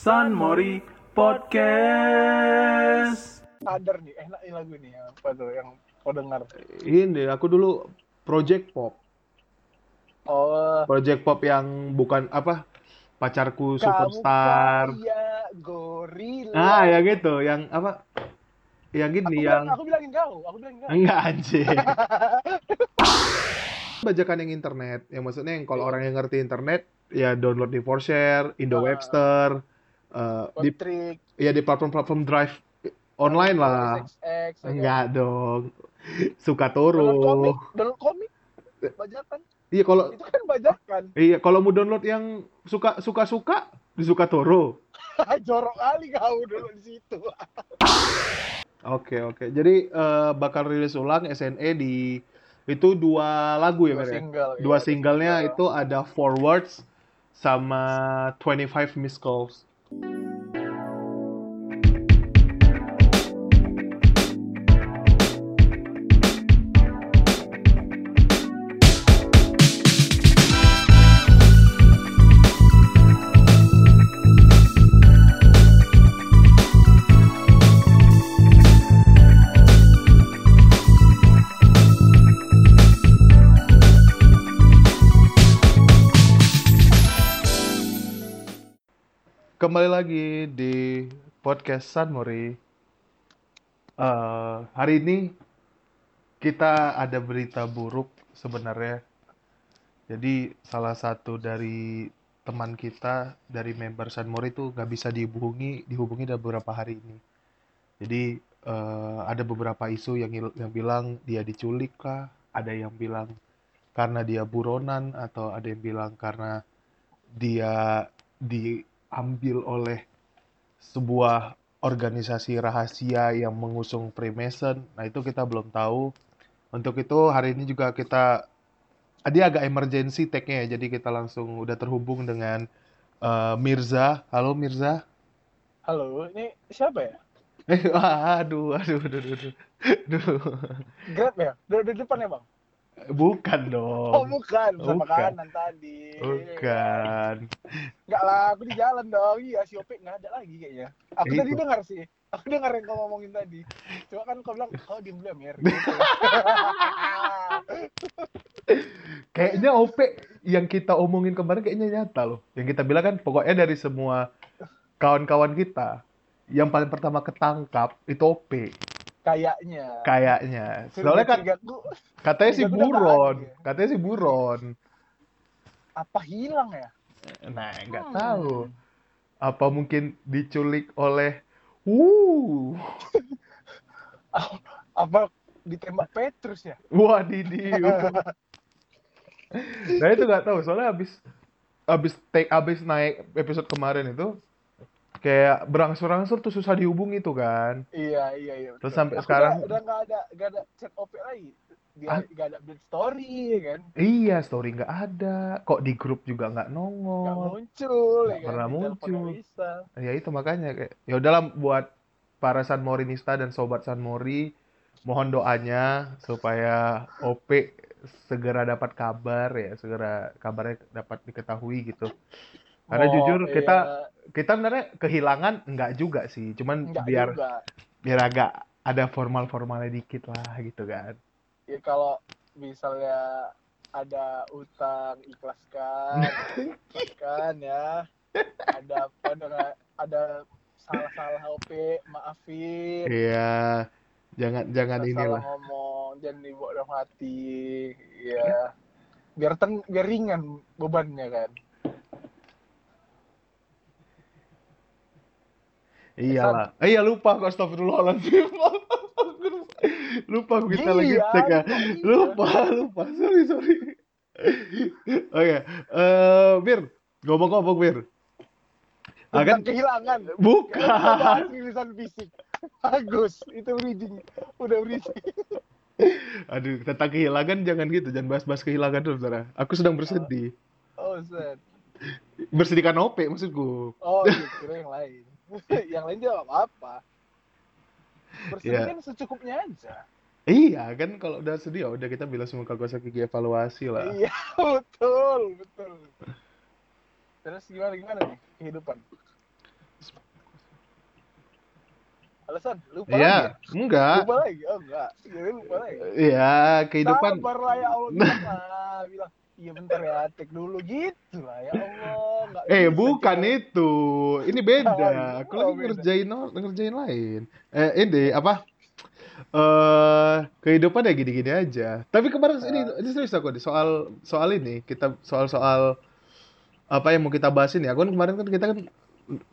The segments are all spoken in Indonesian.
San Mori Podcast. sadar nih enak nih lagu nih yang apa tuh yang kau dengar Ini aku dulu project pop. oh Project pop yang bukan apa? Pacarku kamu superstar. kaya gorila Ah, ya gitu, yang apa? Yang aku, gini bilang, yang aku bilangin kau aku bilangin kau enggak anjing. Bajakan yang internet, yang maksudnya yang kalau Iya. orang yang ngerti internet ya download di Forshare, Indo Ah. Webster, eh, di Trik, ya di platform-platform drive online lah. SXX, ya kan? Enggak dong. Suka download komik toro. download komik bajakan Iya kalau itu kan bajakan iya kalau mau download yang suka suka suka di suka toro. jorok kali kau dulu di situ Oke oke. Jadi eh, bakal rilis ulang SNE di itu dua lagu ya dua ya? single Dua ya, singlenya single. itu ada Forwards sama 25 Missed Calls. Thank you. Kembali lagi di podcast San Mori. Eh, hari ini kita ada berita buruk sebenarnya. Jadi salah satu dari teman kita dari member San Mori itu nggak bisa dihubungi, dihubungi dalam beberapa hari ini. Jadi eh, ada beberapa isu yang yang bilang dia diculik lah, ada yang bilang karena dia buronan atau ada yang bilang karena dia diambil oleh sebuah organisasi rahasia yang mengusung Freemason. Nah, itu kita belum tahu. Untuk itu hari ini juga kita dia agak emergency tag-nya ya. Jadi kita langsung udah terhubung dengan eh, Mirza. Halo Mirza. halo ini siapa ya Eh, aduh, aduh, aduh, aduh, aduh. Grab ya di depan ya bang Bukan oh dong. bukan sama Bukan. kanan tadi Bukan. Enggak lah, aku di jalan dong. Iya, si Opik nggak ada lagi kayaknya. Aku Itu. tadi dengar sih. Aku dengar yang kau ngomongin tadi. Cuma kan kau bilang, kau diem dulu ya. Gitu. Kayaknya OP yang kita omongin kemarin kayaknya nyata loh. Yang kita bilang kan pokoknya dari semua kawan-kawan kita, yang paling pertama ketangkap itu OP Kayaknya. kayaknya. Soalnya kan katanya si buron, ya. katanya si buron. apa hilang ya? Nah, nggak Hmm. tahu. Apa mungkin diculik oleh uh Apa ditembak Petrus ya? wah Didi. nah itu nggak tahu soalnya habis habis take habis naik episode kemarin itu kayak berangsur-angsur tuh susah dihubungi tuh kan. Iya, iya, iya. Terus sampai Aku sekarang Udah, udah nggak ada, nggak ada chat Opik lagi. Dia Ah. nggak ada update story ya kan? Iya, story nggak ada. Kok di grup juga Nggak nongol. muncul, ya Nggak kan? pernah telepon muncul. Ya itu makanya kayak ya udahlah buat para San Morinista dan sobat San Mori, mohon doanya supaya OP segera dapat kabar ya, segera kabarnya dapat diketahui gitu. Karena Oh, jujur iya. kita kita sebenarnya kehilangan enggak juga sih, cuman Nggak biar juga. biar agak ada formal-formalnya dikit lah gitu kan. ya kalau misalnya ada utang ikhlaskan ikhlaskan ya ada apa ada ada salah-salah OP maafin Iya, jangan jangan salah inilah. ngomong jangan dibawa dalam hati ya biar ten biar ringan bebannya kan Iyalah. Eh, iya lupa kok astagfirullahaladzim. lupa kita lagi Iya, tag ya. lupa, iya. Lupa, lupa. Sorry, sorry. Oke, eh Bir, ngomong-ngomong Bir. Ah, tentang kan kehilangan Ya, bukan. rilisan fisik bagus itu reading udah reading Aduh, tentang kehilangan jangan gitu, jangan bahas-bahas kehilangan dulu, saudara. Aku sedang bersedih. oh set Bersedih karena OP maksudku. Oh, iya, kira yang lain. yang lain dia apa-apa bersedih yeah. kan secukupnya aja Iya kan kalau udah sedih ya udah kita bilang semua kagak gigi evaluasi lah. Iya betul betul. Terus gimana gimana nih kehidupan? Alasan lupa ya, lagi. Ya? Enggak. Lupa lagi. Oh enggak. Jadi lupa lagi. Iya, kehidupan. Sabar lah ya Allah bilang iya bentar ya, tek dulu gitu lah ya Allah. Nggak Eh, bukan kita- itu. Ini beda. Oh, Aku lagi beda. ngerjain ngerjain lain. Eh, ini apa? Eh, kehidupan ya gini-gini aja. Tapi kemarin ini Ah. ini serius aku nih, soal soal ini, kita soal-soal apa yang mau kita bahas ini. Aku kan kemarin kan kita kan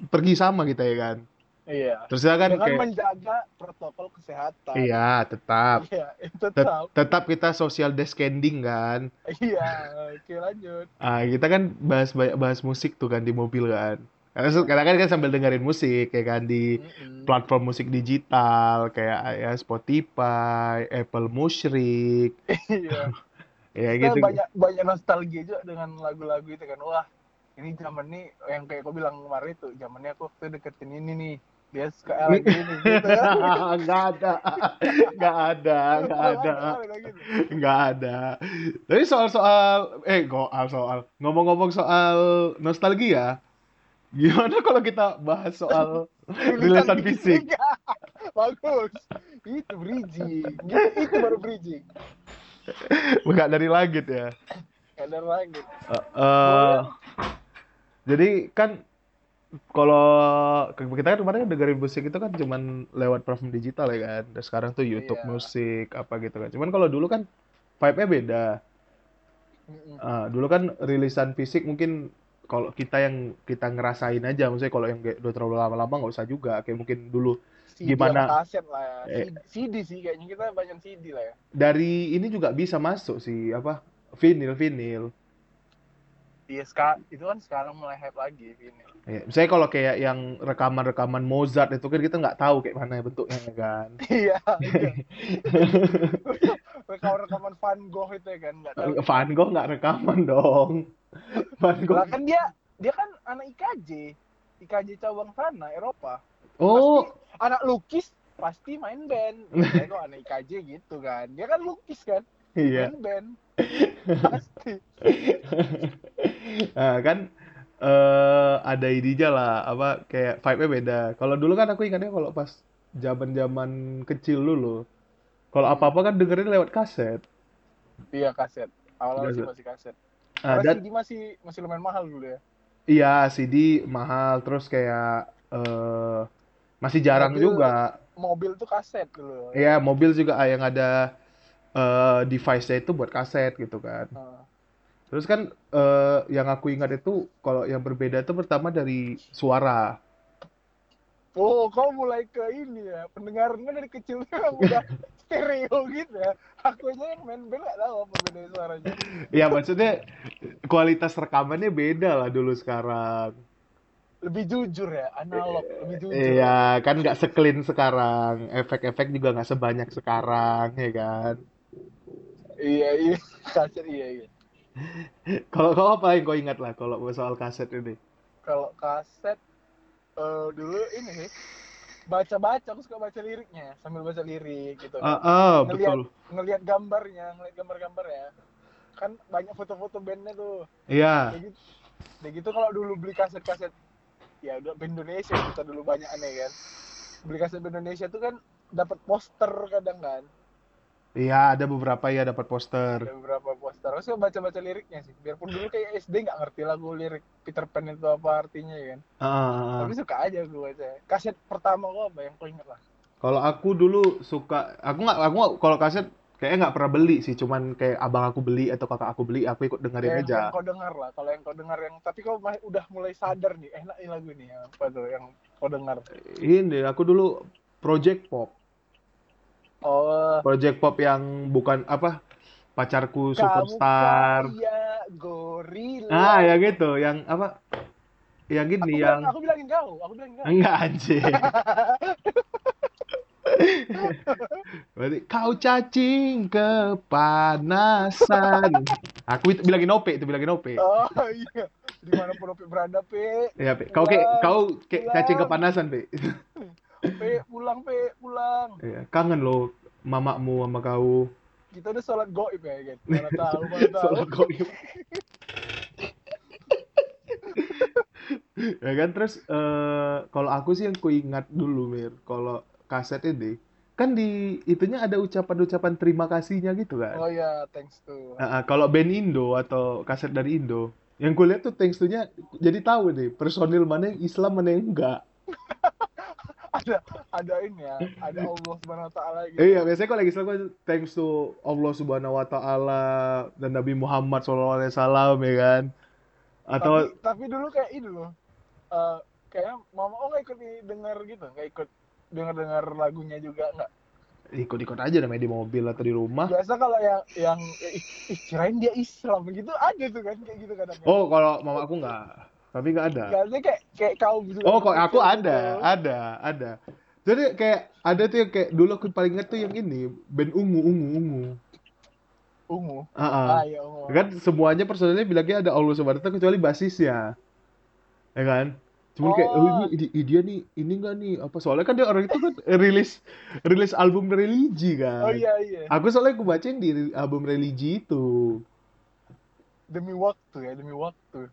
pergi sama kita ya kan. Iya. Terus ya kan Dengan kayak menjaga protokol kesehatan. iya, tetap Iya, itu Tet- tetap. tetap kita social distancing kan. Iya, oke lanjut. Ah, kita kan bahas banyak bahas musik tuh kan di mobil kan. Karena kan kan sambil dengerin musik kayak kan di Mm-mm. platform musik digital kayak ya Spotify, Apple Music, Iya. ya Kita gitu. banyak banyak nostalgia juga dengan lagu-lagu itu kan. Wah, ini zaman nih yang kayak kau bilang kemarin itu, zamannya aku waktu deketin ini nih. Dia suka lagi ini gitu. Nggak ada, nggak ada, nggak ada, nggak ada. Tapi soal-soal, eh soal soal ngomong-ngomong soal nostalgia, gimana kalau kita bahas soal rilisan fisik? Bagus. Itu bridging. Itu baru bridging. Enggak dari langit ya. Ada lagi. Eh, eh, jadi kan kalau kita kan kemarin dengerin musik itu kan cuman lewat platform digital ya kan. Dan sekarang tuh YouTube Iya. musik apa gitu kan. Cuman kalau dulu kan vibe-nya beda. Ah, dulu kan rilisan fisik mungkin kalau kita yang kita ngerasain aja, maksudnya kalau yang udah terlalu lama-lama nggak usah juga. Kayak mungkin dulu CD Gimana? kaset lah ya. Eh. CD, CD sih kayaknya kita banyak CD lah ya. dari ini juga bisa masuk sih apa vinil vinil. Iya sekarang itu kan sekarang mulai hype lagi ini. Ya, misalnya kalau kayak yang rekaman-rekaman Mozart itu kan kita nggak tahu kayak mana bentuknya ya kan. Iya. iya. Rekaman rekaman Van Gogh itu ya kan nggak tahu. Van Gogh nggak rekaman dong. Van Gogh. Lah kan dia dia kan anak IKJ. IKJ cabang sana Eropa. Oh, Pasti anak lukis pasti main band. Saya kok anak IKJ gitu kan. Dia kan lukis kan. Iya. Band. Pasti. Nah, kan eh ada ininya lah apa kayak vibe-nya beda. Kalau dulu kan aku ingatnya kalau pas zaman-zaman kecil dulu. Kalau apa-apa kan dengerin lewat kaset. Iya kaset. Awal-awal sih Kaset. masih kaset. Ah, Karena CD masih masih lumayan mahal dulu ya. iya CD mahal terus kayak eh masih jarang Mobil. juga. Mobil tuh kaset dulu. Iya, mobil juga ah, yang ada eh device-nya itu buat kaset gitu kan. Heeh. Terus kan eh, yang aku ingat itu kalau yang berbeda itu pertama dari suara. Oh, kau mulai ke ini ya. Pendengarannya dari kecil udah stereo gitu ya. Aku aja yang main band gak tahu apa beda suaranya. Ya maksudnya kualitas rekamannya beda lah dulu sekarang. Lebih jujur ya, analog, lebih jujur. Iya, kan nggak sekelin sekarang. Efek-efek juga nggak sebanyak sekarang, ya kan? Iya, iya. Kaset iya, iya. Kalau kau apa yang kau ingat lah kalau soal kaset ini? Kalau kaset eh dulu ini sih baca-baca aku suka baca liriknya sambil baca lirik gitu Ah, kan. ah, betul. Ngelihat gambarnya, ngelihat gambar-gambar ya. Kan banyak foto-foto bandnya tuh. Iya, Kayak gitu. Kayak gitu kalau dulu beli kaset-kaset ya udah band Indonesia kita dulu banyak aneh kan. Beli kaset band Indonesia tuh kan dapat poster kadang kan. Iya ada beberapa ya dapat poster. Ada beberapa poster. Suka baca-baca liriknya sih. Biarpun dulu kayak SD nggak ngerti lagu lirik Peter Pan itu apa artinya ya kan. Ah. Tapi suka aja gue baca. Kaset pertama gue apa yang ingat lah? Kalau aku dulu suka, aku nggak, aku nggak, kalau kaset kayaknya nggak pernah beli sih, cuman kayak abang aku beli atau kakak aku beli, aku ikut dengerin Yang, aja. yang kau dengar lah. Kalau yang kau dengar yang tapi kau udah mulai sadar nih, enak nih lagu nih yang apa tuh yang kau dengar. Ini aku dulu Project Pop, Oh, Project Pop yang bukan apa pacarku kamu superstar. kaya gorila. Ah, ya gitu, yang apa? Yang aku, gini, bilang, yang aku bilangin kau, aku bilangin kau. enggak anjing. Berarti kau cacing kepanasan. Aku itu bilangin Ope, itu bilangin Ope. Oh iya, di mana pun Ope berada, Pe. Ya, Pe. Kau kayak kau kayak cacing kepanasan, Pe. Pe, pulang, Pe, pulang. Iya, kangen loh mamamu sama kau. Kita udah sholat goib ya, kan? Mana tahu, mana tahu. Soal goib. ya kan terus eh kalau aku sih yang ku ingat dulu Mir kalau kaset ini kan di itunya ada ucapan-ucapan terima kasihnya gitu kan. Oh ya, thanks to. Nah, kalau band Indo atau kaset dari Indo, yang gue lihat tuh thanks to-nya jadi tahu nih personil mana yang Islam mana yang enggak. Ada ada ini ya, ada Allah Subhanahu wa taala gitu. Iya, biasanya kalau lagi Islam kan thanks to Allah Subhanahu wa taala dan Nabi Muhammad SAW ya kan. Atau tapi, tapi dulu kayak ini loh. eh kayaknya mama oh nggak ikut denger gitu, nggak ikut denger dengar lagunya juga nggak. ikut-ikut aja namanya di mobil atau di rumah. Biasa kalau yang yang ih, ih, kirain dia Islam gitu ada tuh kan kayak gitu kadang. Oh, kalau mama aku enggak. Tapi enggak ada. Kayaknya kayak kayak kau gitu. Oh, kok aku ada, ada, ada. Jadi kayak ada tuh yang kayak dulu aku paling inget tuh yang ini, band Ungu, Ungu, Ungu. Ungu. Ah, ah. Ah, iya ungu. Kan semuanya personilnya bilangnya ada Allah Subhanahu kecuali basisnya. Ya kan? Cuman kayak oh, Oh. ini, ini- dia nih ini enggak nih apa soalnya kan dia orang itu kan rilis rilis album religi kan. Oh iya iya. Aku soalnya aku baca yang di album religi itu. Demi waktu ya, demi waktu.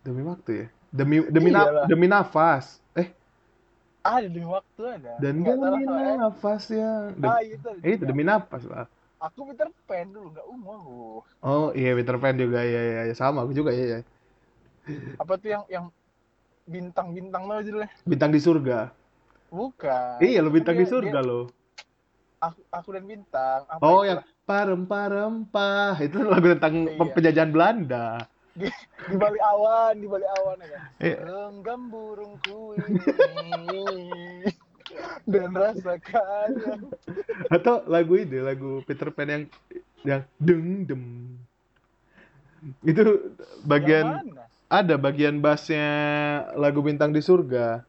Demi waktu ya. Demi demi na- Iyalah. demi nafas. Eh, Ada demi waktu ada. dan salah demi nafas ya. Dem- Ah itu. eh, itu demi nafas lah. Aku Peter Pan dulu nggak aku. Oh iya Peter Pan juga ya ya, ya. sama aku juga ya, ya. Apa tuh yang yang bintang-bintang tuh judulnya? Bintang di surga. Bukan. Iya lo bintang di Dia- surga dia- lo. Aku, aku dan bintang. Apa Oh yang parem parempah itu lagu tentang Iya. penjajahan Belanda. Di, di balik awan, di balik awan ya kan. Iya. Genggam burungku ini dan rasakan Atau lagu ini lagu Peter Pan yang yang deng dem. Itu bagian ada bagian bassnya lagu bintang di surga.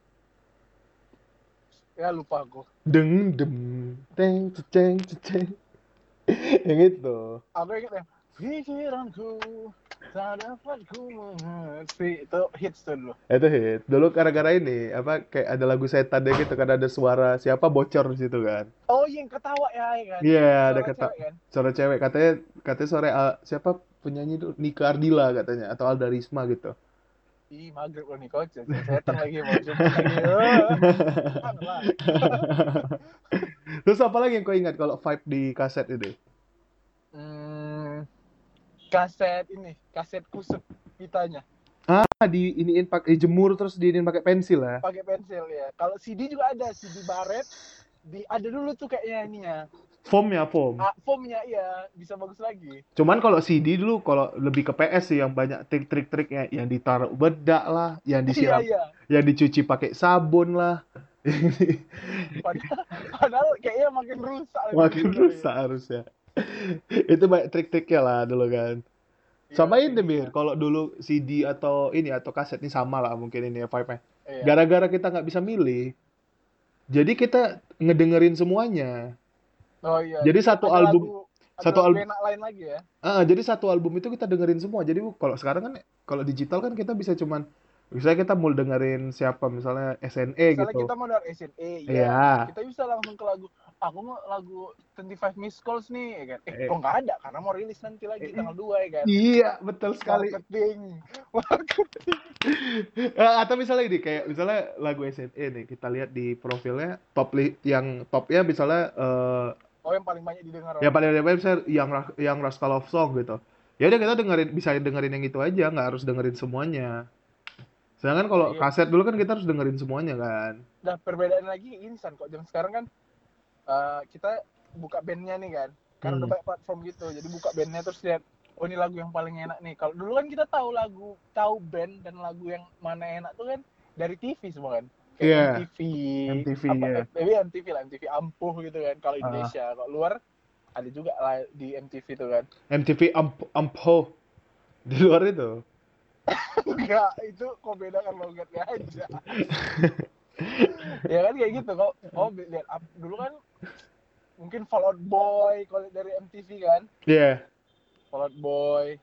Ya lupa aku. Deng dem teng ceng ceng. Yang itu. Aku ingat yang pikiranku tak dapat ku mengerti itu hits tuh dulu. Itu hit. Dulu gara-gara ini apa kayak ada lagu setan deh gitu kan ada suara siapa bocor di situ kan. Oh yang ketawa ya, ya kan? Iya, ada Suara kata cewek kan? suara cewek katanya katanya suara Al- siapa penyanyi itu Nika Ardila katanya atau Alda Risma gitu. Ih, maghrib loh nih coach. Setan lagi mau lagi. Terus apa lagi yang kau ingat kalau vibe di kaset ini? Hmm, kaset ini, kaset kusut pitanya. Ah, di iniin pakai jemur terus diinin pakai pensil ya. pakai pensil ya. Kalau CD juga ada CD baret. Di ada dulu tuh kayaknya ininya. Foam ya, foam. Ah, foamnya iya bisa bagus lagi. Cuman kalau CD dulu kalau lebih ke PS sih yang banyak trik-trik-triknya yang ditaruh bedak lah, yang Iya disiram, iya. yang dicuci pakai sabun lah. Padahal, padahal kayaknya makin rusak. Makin dulu, rusak harusnya. Itu banyak trik-triknya lah dulu kan. ya. Sama Iya, ini CD. Bir, kalau dulu CD atau ini atau kaset ini sama lah mungkin ini ya vibe-nya. Iya. Gara-gara kita nggak bisa milih, jadi kita ngedengerin semuanya. Oh iya. Jadi satu Ada album, lagu- satu album- lain lagi ya. ah, jadi satu album itu kita dengerin semua. Jadi kalau sekarang kan, kalau digital kan kita bisa cuman, misalnya kita mau dengerin siapa, misalnya SNE Misalnya gitu. kita mau dari SNE, ya. Iya. Kita bisa langsung ke lagu. Aku mau lagu 25 Missed Calls nih, ya kan? Eh, Eh. kok nggak ada? Karena mau rilis nanti lagi Eh, tanggal 2 ya kan? Iya, betul sekali. Marketing. Marketing. Eh, atau misalnya ini kayak misalnya lagu SNE nih, kita lihat di profilnya top li yang topnya misalnya eh, Oh, yang paling banyak didengar. yang paling ada misalnya yang yang Rascal Love Song gitu. Ya udah kita dengerin bisa dengerin yang itu aja, nggak harus dengerin semuanya. Sedangkan kalau Iya. kaset dulu kan kita harus dengerin semuanya kan. Nah, perbedaan lagi ini San kok jam sekarang kan eh, kita buka bandnya nih kan. Karena Hmm. udah banyak platform gitu. Jadi buka bandnya terus lihat oh ini lagu yang paling enak nih. Kalau dulu kan kita tahu lagu, tahu band dan lagu yang mana enak tuh kan dari TV semua kan. Iya. Kayak MTV, MTV, apa, iya. eh, MTV lah, MTV ampuh gitu kan. Kalau Ah. Indonesia, kalau luar ada juga lah di MTV tuh kan. MTV Amp Ampo di luar itu. Enggak, itu kok beda kan logatnya aja. ya kan kayak gitu kok. Oh, lihat up- dulu kan mungkin Fall Out Boy kalau dari MTV kan. Iya. Fall Out Boy.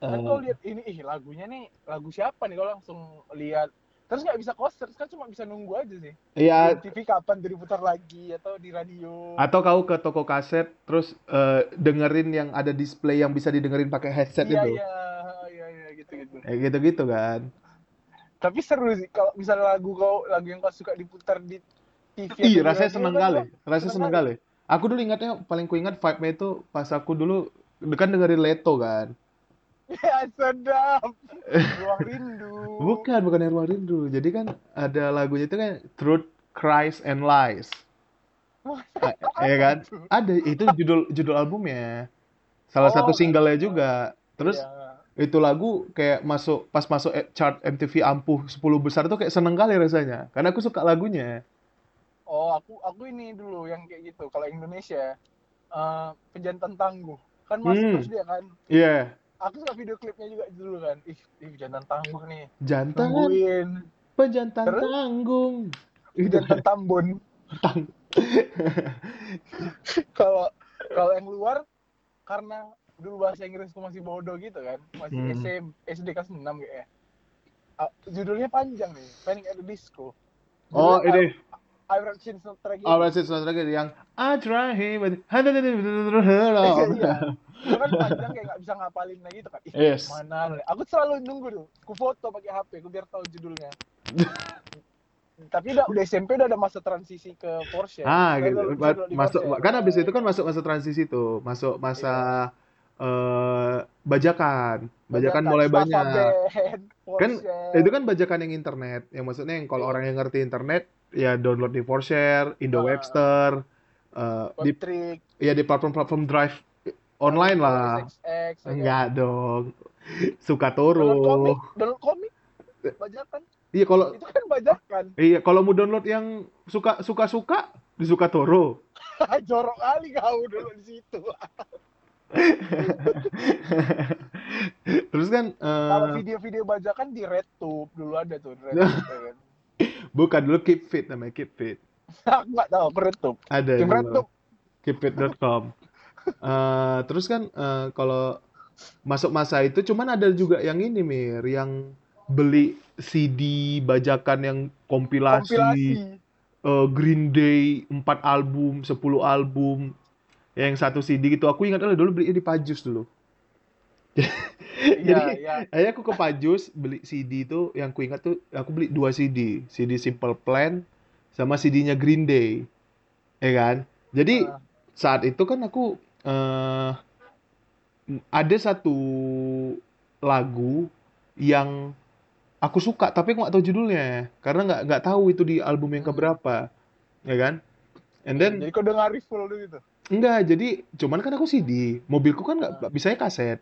Kan Eh, kau lihat ini ih lagunya nih lagu siapa nih kalau langsung lihat terus nggak bisa konser kan cuma bisa nunggu aja sih Iya, TV kapan diputar lagi atau di radio atau kau ke toko kaset terus eh, dengerin yang ada display yang bisa didengerin pakai headset iya itu. iya Kayak gitu-gitu kan. tapi seru sih kalau misalnya lagu kau lagu yang kau suka diputar di TV Ih, di rasanya seneng kan kali. Rasanya seneng kali. Aku dulu ingatnya paling ku ingat vibe-nya itu pas aku dulu kan dengerin Leto kan. Ya sedap. Ruang rindu. Bukan, bukan Ruang Rindu. Jadi kan ada lagunya itu kan Truth, Christ, and Lies. Iya kan? Ada itu judul judul albumnya. Salah satu Oh, singlenya gitu. juga. Terus Iya. Itu lagu kayak masuk pas masuk eh, chart MTV ampuh 10 besar tuh kayak seneng kali rasanya. Karena aku suka lagunya. Oh, aku aku ini dulu yang kayak gitu. Kalau Indonesia eh Pejantan Tangguh. Kan masuk Hmm. terus dia kan. Iya. Aku suka video klipnya juga dulu kan. Ih, ih Pejantan Tangguh nih. Jantan, Nungguin. pejantan Terus? tanggung. Pejantan Tambun. tang. Kalau kalau yang luar karena dulu bahasa Inggrisku masih bodoh gitu kan. Masih Hmm. SM, SD kelas 6 kayaknya. Ah, judulnya panjang nih, Panic at the Disco. Oh, Judulnya ini I, Write Scenes Not Tragedy. Not yang I try him but Iya. Kan panjang kayak nggak bisa ngapalin lagi gitu kan. Ih, Yes. mana? Aku selalu nunggu tuh. Ku foto pakai HP, aku biar tahu judulnya. Tapi udah, udah SMP udah ada masa transisi ke Porsche. Ah, gitu. Masuk kan habis itu kan masuk masa transisi tuh, masuk masa eh bajakan. Bajakan mulai Staffa banyak. Band, Kan itu kan bajakan yang internet. Yang maksudnya yang kalau Iya. orang yang ngerti internet ya download di 4share, Indo. Webster, eh, di ya di platform-platform drive online lah. Ya kan? Enggak dong. Suka Download komik, Toro. download komik, bajakan. Iya kalau Itu kan bajakan. iya kalau mau download yang suka suka suka di Suka Toro. Jorok kali kau dulu di situ. Terus kan eh, Kalau video-video bajakan di RedTube dulu ada tuh, RedTube, ya kan? bukan dulu Keep Fit namanya Keep Fit. Aku nggak tahu, RedTube. Ada Tim. RedTube. keepfit.com. Eh, terus kan eh, kalau masuk masa itu cuman ada juga yang ini Mir, yang beli CD bajakan yang kompilasi, Kompilasi. eh, Green Day 4 album, 10 album. Yang satu CD gitu. Aku ingat dulu beli di Pajus dulu. Iya, Jadi iya. Akhirnya aku ke Pajus beli CD itu yang ku ingat tuh aku beli dua CD, CD Simple Plan sama CD-nya Green Day. Ya kan? Jadi Ah. saat itu kan aku eh ada satu lagu yang aku suka tapi aku nggak tahu judulnya karena nggak nggak tahu itu di album yang Hmm. keberapa. Ya kan? And then Jadi kau dengar full dulu gitu. Enggak, jadi cuman kan aku CD. Mobilku kan nggak Ah. nggak bisanya kaset.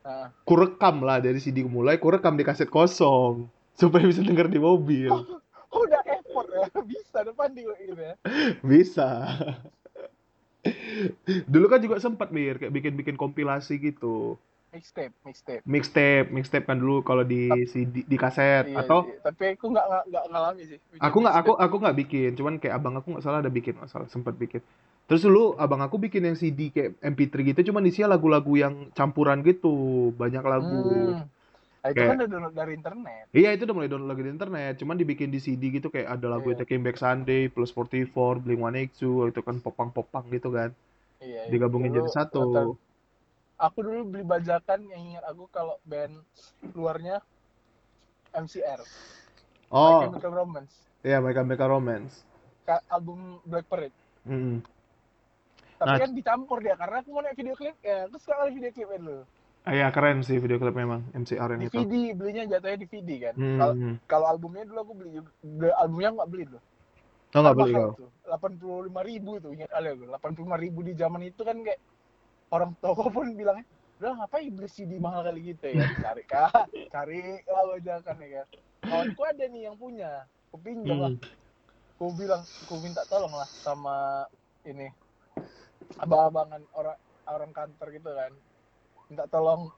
Nah, ku rekam lah dari CD mulai ku rekam di kaset kosong supaya bisa denger di mobil oh, udah effort ya, bisa depan di gitu ya. bisa dulu kan juga sempat mir kayak bikin-bikin kompilasi gitu Mixtape, mixtape. mixtape mixtape kan dulu kalau di CD di kaset Iya, atau iya. tapi aku nggak nggak ngalami sih. aku nggak aku aku nggak bikin cuman kayak abang aku nggak salah ada bikin nggak salah sempat bikin terus dulu abang aku bikin yang CD kayak MP3 gitu cuman isinya lagu-lagu yang campuran gitu banyak lagu Hmm. Nah, itu Kayak- kan udah download dari internet. Iya itu udah mulai download lagi di internet, cuman dibikin di CD gitu kayak ada lagu Iya. Taking Back Sunday, Plus 44, Blink-182, itu kan popang-popang gitu kan, Iya, iya. digabungin Dulu jadi satu. Aku dulu beli bajakan yang ingat aku kalau band luarnya MCR, My Oh, Chemical Romance, iya Mereka Mereka Romance. Ka- album Black Parade. Mm. Tapi Nah. kan dicampur dia karena aku mau lihat video klip ya, aku suka kali video klipnya dulu. Ah, iya keren sih video klip memang MCR yang itu. DVD belinya jatuhnya DVD kan. Hmm. Kalau kalau albumnya dulu aku beli albumnya aku nggak beli dulu. Oh nggak beli kau? Delapan puluh lima ribu tuh ingat kali aku. Delapan puluh lima ribu di zaman itu kan kayak orang toko pun bilangnya udah ngapain beli CD mahal kali gitu ya cari kah cari lah bajakan ya kan kawanku ada nih yang punya aku pinjam lah Hmm. aku bilang aku minta tolong lah sama ini abang-abangan orang orang kantor gitu kan. Minta tolong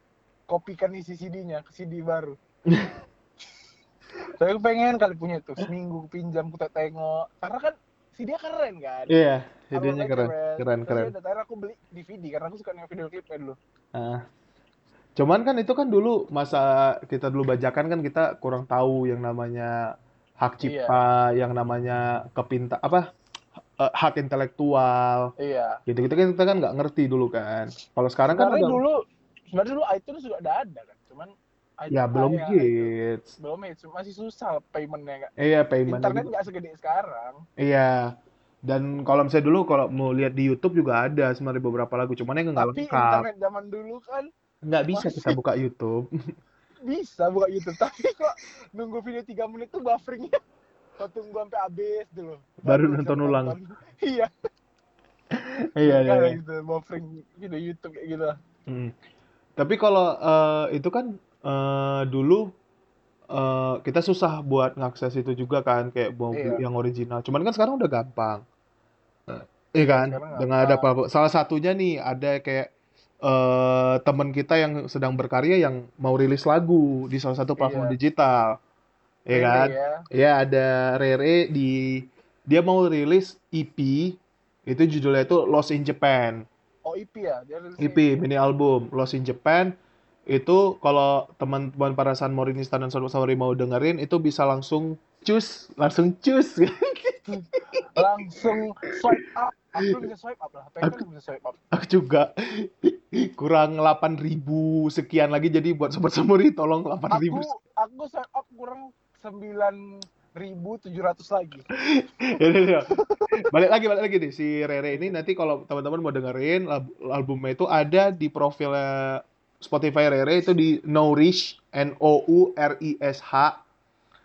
kopikan isi CD-nya ke CD baru. Saya pengen kali punya tuh seminggu pinjam kita tengok. Karena kan CD-nya keren kan. Iya, CD-nya Upload-nya keren, keren, keren. udah, terakhir aku beli DVD karena aku suka nengok video klipnya dulu. Ah. Cuman kan itu kan dulu masa kita dulu bajakan kan kita kurang tahu yang namanya hak Iya. cipta, yang namanya kepinta apa eh, hak intelektual, iya gitu-gitu kan kita kan nggak ngerti dulu kan. Kalau sekarang kan dulu sebenarnya dulu iTunes juga udah ada kan cuman Ya belum ya, itu. hits. belum hits masih susah paymentnya nggak Iya payment internet nggak segede sekarang Iya. Dan kalau misalnya dulu kalau mau lihat di YouTube juga ada sebenarnya beberapa lagu, cuman yang nggak tapi lengkap. internet zaman dulu kan Nggak bisa kita masih- buka YouTube. bisa buka YouTube tapi kok nunggu video 3 menit tuh bufferingnya kok tunggu sampai habis dulu Baru bisa nonton ulang. iya Iya iya. iya. gitu buffering video YouTube kayak gitu Hmm. Tapi kalau eh, itu kan eh, dulu eh, kita susah buat ngakses itu juga kan kayak mau Iya. yang original. Cuman kan sekarang udah gampang. Iya kan? sekarang Dengan ada apa salah satunya nih ada kayak eh teman kita yang sedang berkarya yang mau rilis lagu di salah satu platform Iya. digital. Iya kan? ya. Ya ada Rere di dia mau rilis EP itu judulnya itu Lost in Japan. oh IP ya? Dia rilis EP mini album Lost in Japan. Itu kalau teman-teman para San Morinista dan San Mori mau dengerin itu bisa langsung cus langsung cus. Langsung swipe up. Aku bisa swipe up lah. Aku- belum bisa swipe up? aku juga. Kurang 8000 sekian lagi jadi buat sobat Samuri tolong 8000 aku aku swipe up kurang 9.700 lagi. Ya, ya, ya. balik lagi balik lagi nih. Si Rere ini nanti kalau teman-teman mau dengerin albumnya itu ada di profilnya Spotify Rere itu di Nourish N O U R I S H.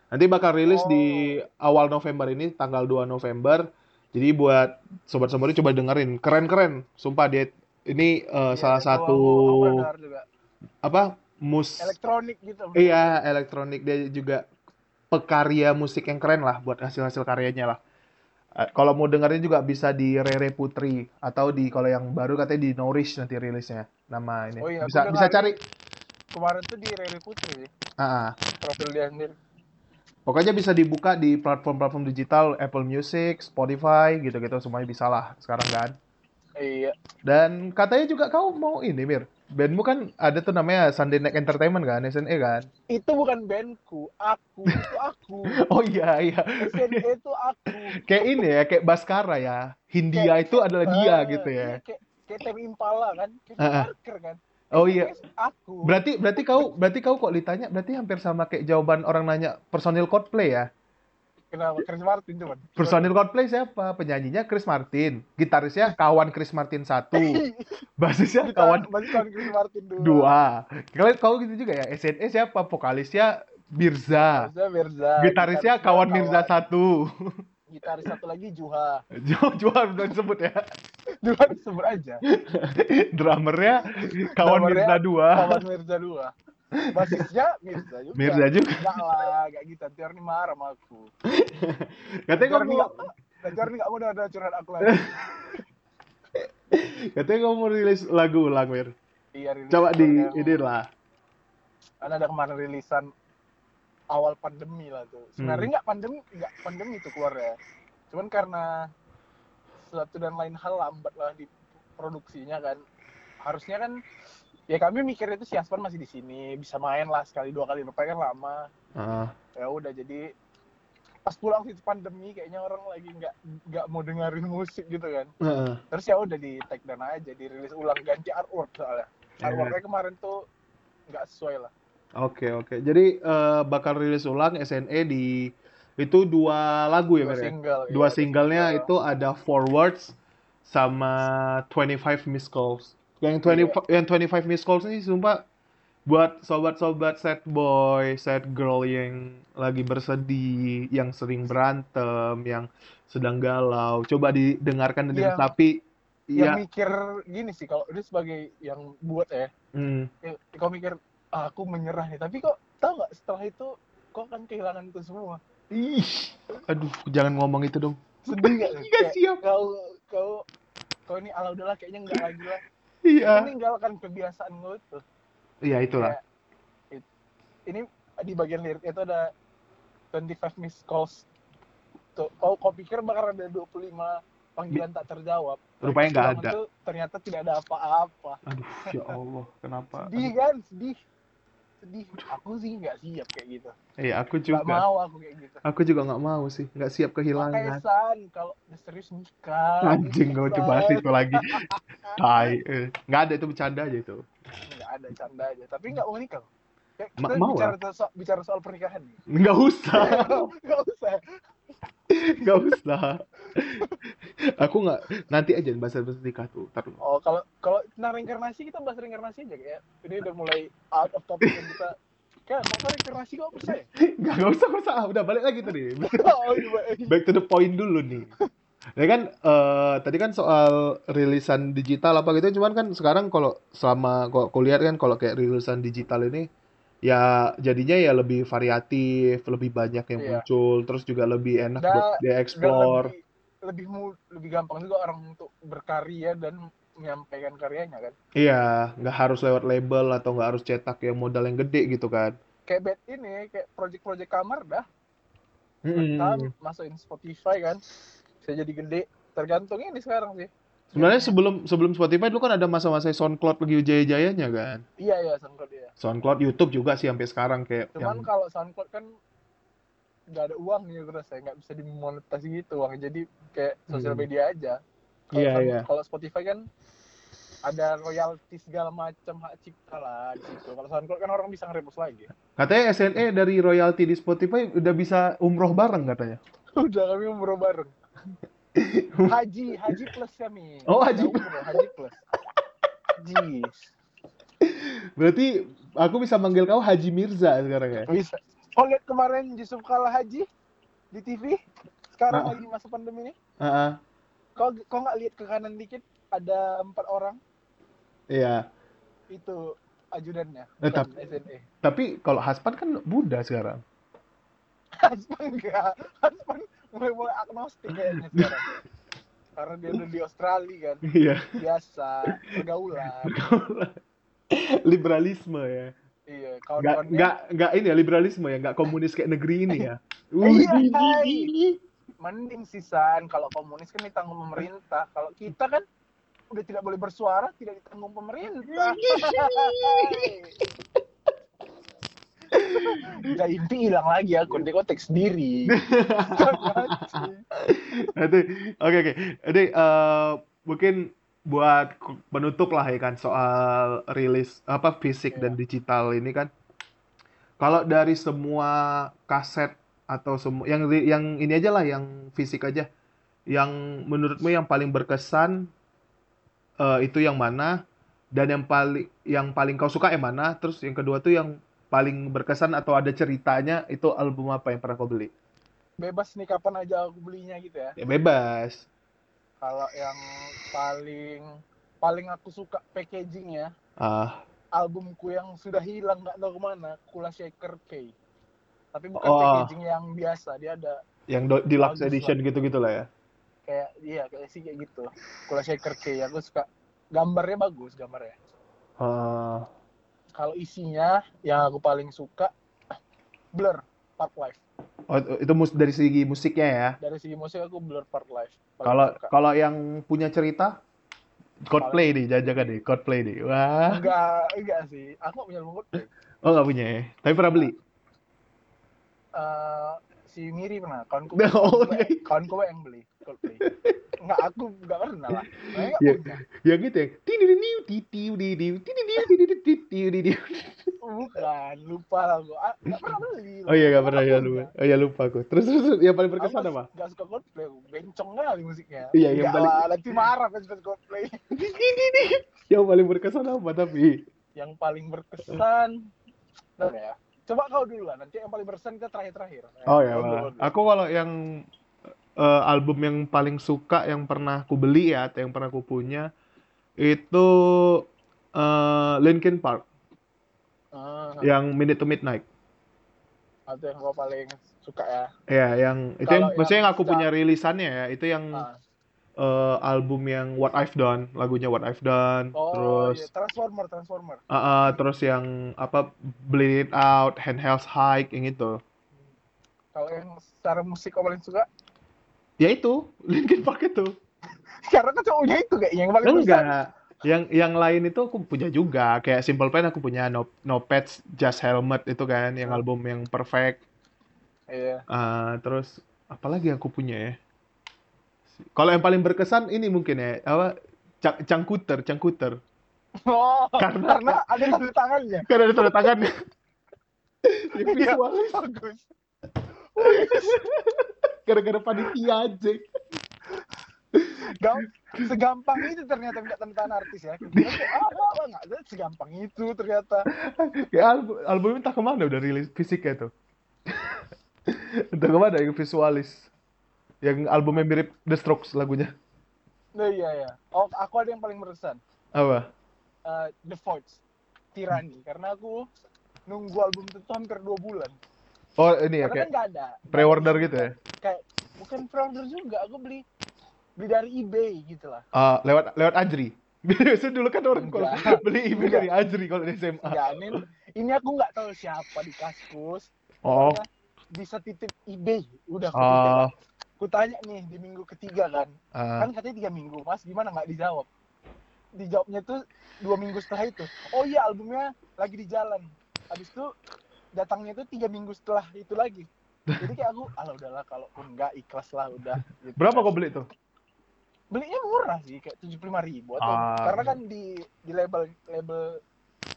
Nanti bakal rilis di awal November ini tanggal 2 November. Jadi buat sobat Samuri coba dengerin. Keren-keren sumpah dia ini eh, Iya, salah satu apa mus elektronik gitu. Iya, elektronik. Dia juga pekarya musik yang keren lah buat hasil-hasil karyanya lah. Eh, kalau mau dengerin juga bisa di Rere Putri atau di kalau yang baru katanya di Nourish nanti rilisnya nama ini. Oh iya, bisa bisa cari. kemarin tuh di Rere Putri Ah, ah. profil dia sendiri pokoknya bisa dibuka di platform-platform digital Apple Music, Spotify gitu-gitu semuanya bisa lah sekarang kan. iya Dan katanya juga kau mau ini Mir. Bandmu kan ada tuh namanya Sunday Night Entertainment kan, SNE kan? itu bukan bandku aku itu aku Oh iya iya. SNE itu aku Kayak ini ya, kayak Baskara ya. Hindia Kayak- itu adalah dia Ah, gitu ya. iya, kayak kayak Temi Impala kan kayak ah. Parker kan Oh iya. aku Berarti berarti kau berarti kau kok ditanya berarti hampir sama kayak jawaban orang nanya personil Coldplay ya. Kenapa Chris Martin cuman Personil Coldplay siapa? Penyanyinya Chris Martin, gitarisnya kawan Chris Martin satu, basisnya kawan masih kawan Chris Martin dua dua. Kalian kau gitu juga ya? SNE siapa? Vokalisnya Mirza, Mirza Mirza gitarisnya kawan Mirza satu. gitaris satu lagi Juha Jauh jual udah disebut ya. Juha disebut aja Drummernya kawan Drummernya Mirza dua. kawan Mirza dua basisnya Mirza juga Mirza juga. enggak lah enggak gitu nanti ini marah sama aku Katanya kamu nanti ini nggak mau ada curhat aku lagi katanya kamu mau rilis lagu ulang, Mir. iya rilis Coba di ini lah. kan ada kemarin rilisan awal pandemi lah tuh sebenarnya Hmm. nggak pandemi nggak pandemi tuh keluar ya cuman karena suatu dan lain hal lambat lah di produksinya kan harusnya kan ya kami mikir itu si Aspan masih di sini bisa main lah sekali dua kali rupanya kan lama Ah, ya udah jadi pas pulang sih pandemi kayaknya orang lagi nggak nggak mau dengerin musik gitu kan heeh. terus ya udah di take down aja dirilis ulang ganti artwork soalnya Iya. artworknya kemarin tuh nggak sesuai lah Oke oke. Jadi eh, bakal rilis ulang SNE di itu dua lagu ya, dua ya? single Dua iya, singlenya single. itu ada Forwards sama 25 Missed Calls. Yang 20 yang 25 Missed Calls ini sumpah buat sobat-sobat sad boy, sad girl yang lagi bersedih, yang sering berantem, yang sedang galau, coba didengarkan dan Yang- tapi yang ya mikir gini sih kalau ini sebagai yang buat ya, hmm, ya kau mikir ah, aku menyerah nih tapi kok tahu nggak setelah itu kau akan kehilangan itu semua? Ih, aduh jangan ngomong itu dong. sedih Nggak? Kayak siap. kau kau kau ini ala udahlah kayaknya nggak lagi lah Iya. meninggalkan kebiasaan kau itu Iya itulah. Kayak, it- ini di bagian lirik itu ada 25 missed calls tuh kau kau pikir bakal ada 25 panggilan tak terjawab Rupanya nggak ada. ternyata tidak ada apa-apa Aduh, ya Allah, kenapa? sedih kan sedih sedih aku sih nggak siap kayak gitu Iya, aku nggak juga. mau aku kayak gitu Aku juga nggak mau sih, nggak siap makanya kehilangan. san kalau serius nikah Anjing, gak San. bahas itu lagi. Tai. eh. Nggak ada itu bercanda aja itu. nggak ada canda aja tapi nggak mau nikah Kayak Ma- kita mau bicara, soal, bicara soal pernikahan nih. nggak usah Nggak usah. nggak usah aku nggak nanti aja bahas bahas nikah tuh dulu. Oh, kalau kalau tentang reinkarnasi kita bahas reinkarnasi aja kayak. Ini udah mulai out of topic kita kayak kok reinkarnasi kok percaya? nggak nggak usah nggak usah udah balik lagi tadi oh, iya, back to the point dulu nih ya kan eh, tadi kan soal rilisan digital apa gitu cuman kan sekarang kalau selama kok aku lihat kan kalau kayak rilisan digital ini ya jadinya ya lebih variatif lebih banyak yang Iya. muncul terus juga lebih enak Da- buat dieksplor lebih lebih lebih gampang juga orang untuk berkarya dan menyampaikan karyanya kan. iya nggak harus lewat label atau nggak harus cetak yang modal yang gede gitu kan Kayak bed ini, kayak project-project kamar dah. Kan masukin Spotify kan. Bisa jadi gede. Tergantung ini sekarang sih. Sebenarnya sebelum sebelum Spotify dulu kan ada masa-masa SoundCloud lagi jaya-jayanya kan Iya iya SoundCloud ya. SoundCloud YouTube juga sih sampai sekarang kayak Cuman yang kalau SoundCloud kan nggak ada terus ya nggak bisa dimonetasi gitu uang jadi kayak sosial Hmm. media aja. Kalau Iya, Sound- iya. Kalau Spotify kan ada royalti segala macam hak cipta lah di situ. Kalau SoundCloud kan orang bisa nge lagi. Katanya SNE dari royalti di Spotify udah bisa umroh bareng katanya. Udah kami umroh bareng. Haji, haji plus kami. Oh, haji umroh, haji plus. Haji. Berarti aku bisa manggil kau Haji Mirza sekarang ya? Bisa. Oh lihat kemarin Yusuf kalah haji di TV. Sekarang Ah. lagi masa pandemi ini. Heeh. Kau kau nggak lihat ke kanan dikit ada empat orang Iya. itu ajudannya. Eh, bukan tapi- SNE. Tapi kalau Haspan kan Buddha sekarang. Haspan enggak. Haspan mulai mulai agnostik kayaknya sekarang. Karena dia udah di Australia kan. Iya. Biasa pergaulan. Liberalisme ya. Iya, Nggak, kawan-kawannya nggak, nggak ini ya liberalisme ya, nggak komunis kayak negeri ini ya. Iya, Wih, hai. mending sisan kalau komunis kan ditanggung pemerintah. Kalau kita kan udah tidak boleh bersuara, tidak ditanggung pemerintah. Jaimpi hilang lagi ya, kontek kontek sendiri. Nanti, oke oke. Jadi eh, mungkin buat penutup lah ya kan soal rilis apa fisik dan Iya. digital ini kan. Kalau dari semua kaset atau semua yang yang ini aja lah yang fisik aja. Yang menurutmu yang paling berkesan eh, itu yang mana? Dan yang paling yang paling kau suka yang mana? Terus yang kedua tuh yang paling berkesan atau ada ceritanya itu album apa yang pernah kau beli? Bebas nih kapan aja aku belinya gitu ya. Ya bebas. Kalau yang paling paling aku suka packagingnya Ah, albumku yang sudah hilang nggak tahu ke mana Kula Shaker K tapi bukan Oh. packaging yang biasa dia ada yang do- deluxe edition gitu-gitu lah ya. kayak iya kayak sih kayak gitu Kula Shaker K aku suka gambarnya bagus gambarnya Ah, kalau isinya yang aku paling suka Blur Part Life oh, itu mus dari segi musiknya ya. dari segi musik aku Blur Part Life Kalau kalau yang punya cerita Coldplay nih, jaga deh, Coldplay nih. Wah. enggak enggak sih aku nggak punya album Coldplay Oh, nggak punya ya. Tapi pernah beli. Eh, si Miri pernah kawanku Oh, kawanku, iya. kawanku yang beli Coldplay enggak aku enggak pernah lah Ya. Yang gitu ya. Tididiniu, titiu, didiu, tidiniu, tididiu, titiu, didiu. Bukan, lupa lah gua. Ah, Nggak pernah beli. Oh iya, nggak pernah ya lupa. Oh iya lupa aku. Terus terus yang paling berkesan apa? Nggak suka Coldplay, aku. bencong kali musiknya. Iya, yang paling- nanti marah fans fans Coldplay. Yang paling berkesan apa tapi? Yang paling berkesan, Bentar ya. Coba kau dulu lah, nanti yang paling berkesan kita terakhir-terakhir. Oh ya, kau dulu. aku kalau yang eh, album yang paling suka yang pernah aku beli ya atau yang pernah aku punya itu eh, Linkin Park Ah, yang Minute to Midnight. Atau yang kau paling suka ya. Ya, yang itu Kalau yang maksudnya yang yang aku punya rilisannya ya, itu yang eh, album yang What I've Done, lagunya What I've Done, Oh, terus iya. Transformer, Transformer. ah, ah, terus yang apa Bleed It Out, Handheld High, yang itu. Kalau yang secara musik kau paling suka, Ya itu, Linkin Park itu. karena kan cowoknya itu kayaknya yang paling. Enggak. Yang yang lain itu aku punya juga. Kayak Simple Plan aku punya No, no Pets Just Helmet itu kan, yang Hmm. album yang perfect. Iya. Ah, terus apalagi yang aku punya ya? Kalau yang paling berkesan ini mungkin ya, apa? Cang Cangkuter, Cangkuter. Oh, Karena- karena ada tanda tangannya. Kan ada tanda tangan. yang Iya, visualis bagus. Gara-gara panitia aja Gam segampang itu ternyata minta tanda tangan artis ya. Kira kayak, ah, ah, ah, segampang itu ternyata. kayak album album entah ke mana udah rilis fisiknya tuh entah ke mana yang visualis yang albumnya mirip The Strokes lagunya Nah iya ya. Oh, aku ada yang paling berkesan. apa Eh, The Voice, Tirani. Karena aku nunggu album itu hampir dua bulan. Oh ini ya Karena kan kayak ada. pre-order gitu ya Kayak bukan pre-order juga. Aku beli beli dari eBay gitu lah. Ah, lewat lewat Ajri biasa dulu kan orang kalau Enggak. beli email dari Ajri kalau di SMA Enggak, ini, ini aku nggak tahu siapa di kaskus. oh bisa titip eBay. Udah aku Ah. titip. Ku tanya nih di minggu ketiga kan. ah, Kan katanya tiga minggu. Mas gimana nggak dijawab? Dijawabnya tuh dua minggu setelah itu. Oh iya albumnya lagi di jalan. Habis itu datangnya tuh tiga minggu setelah itu lagi. Jadi kayak aku, alah udahlah kalaupun nggak ikhlas lah udah. Gitu berapa kau beli tuh Belinya murah sih, kayak tujuh puluh ribu atau Ah. karena kan di di label label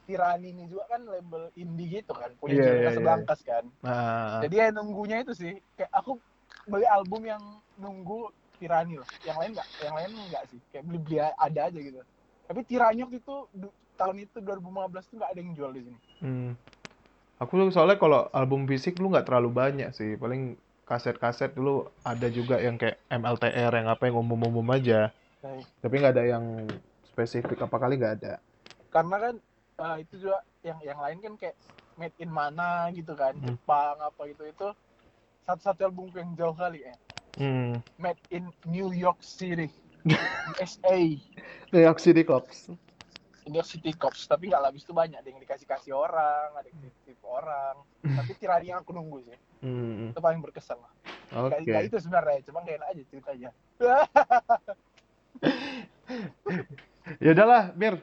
Tirani ini juga kan label indie gitu kan, punya Iya, yeah, iya, iya. Casablancas kan. nah Jadi ya nunggunya itu sih, kayak aku beli album yang nunggu Tirani lah. Yang lain nggak, yang lain nggak sih. Kayak beli beli ada aja gitu. Tapi Tirani waktu itu tahun itu 2015 tuh nggak ada yang jual di sini. hmm. Aku soalnya kalau album fisik lu nggak terlalu banyak sih. Paling kaset-kaset dulu ada juga yang kayak MLTR yang apa yang umum-umum aja. Nah, tapi nggak ada yang spesifik apa kali nggak ada. Karena kan eh, itu juga yang yang lain kan kayak made in mana gitu kan, Hmm. Jepang apa gitu. Itu satu-satu album yang jauh kali ya. hmm. Made in New York City, USA, New York City Cops York City Cops. Tapi nggak habis itu banyak ada yang dikasih-kasih orang, ada yang titip orang. Tapi Tirani yang aku nunggu sih, hmm. itu paling berkesan lah. oke Nggak- nggak itu sebenarnya, cuma gak enak aja ceritanya. ya udahlah Mir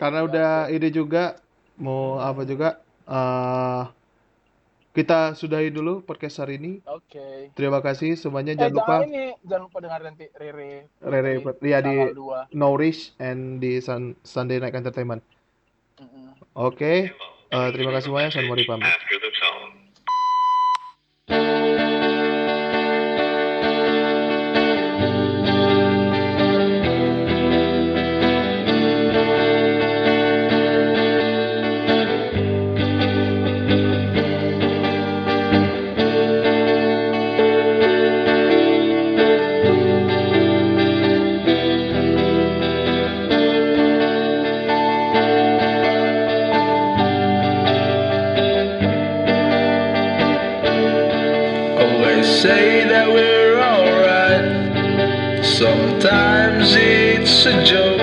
karena udah ide juga mau apa juga eh kita sudahi dulu podcast hari ini Oke. terima kasih semuanya Eh, jangan lupa jangan ini, jangan lupa dengar nanti Rere. Rere, ya, di. Nourish and di Sun- Sunday Night Entertainment Mm-mm. oke eh, terima kasih semuanya San Mori pamit Sometimes it's a joke.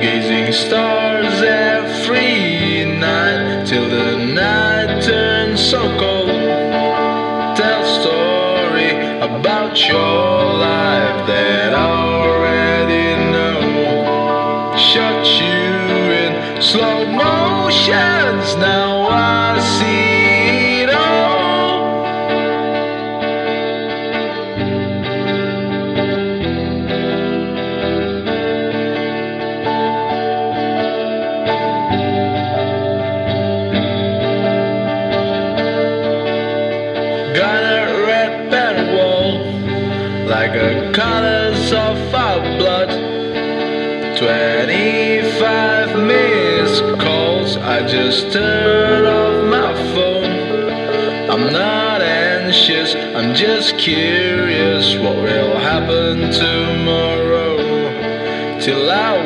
Gazing stars every night till the night turns so cold. Tell story about your life that I already know. Shot you in slow motions. Now just turned off my phone. I'm not anxious, I'm just curious what will happen tomorrow. Till I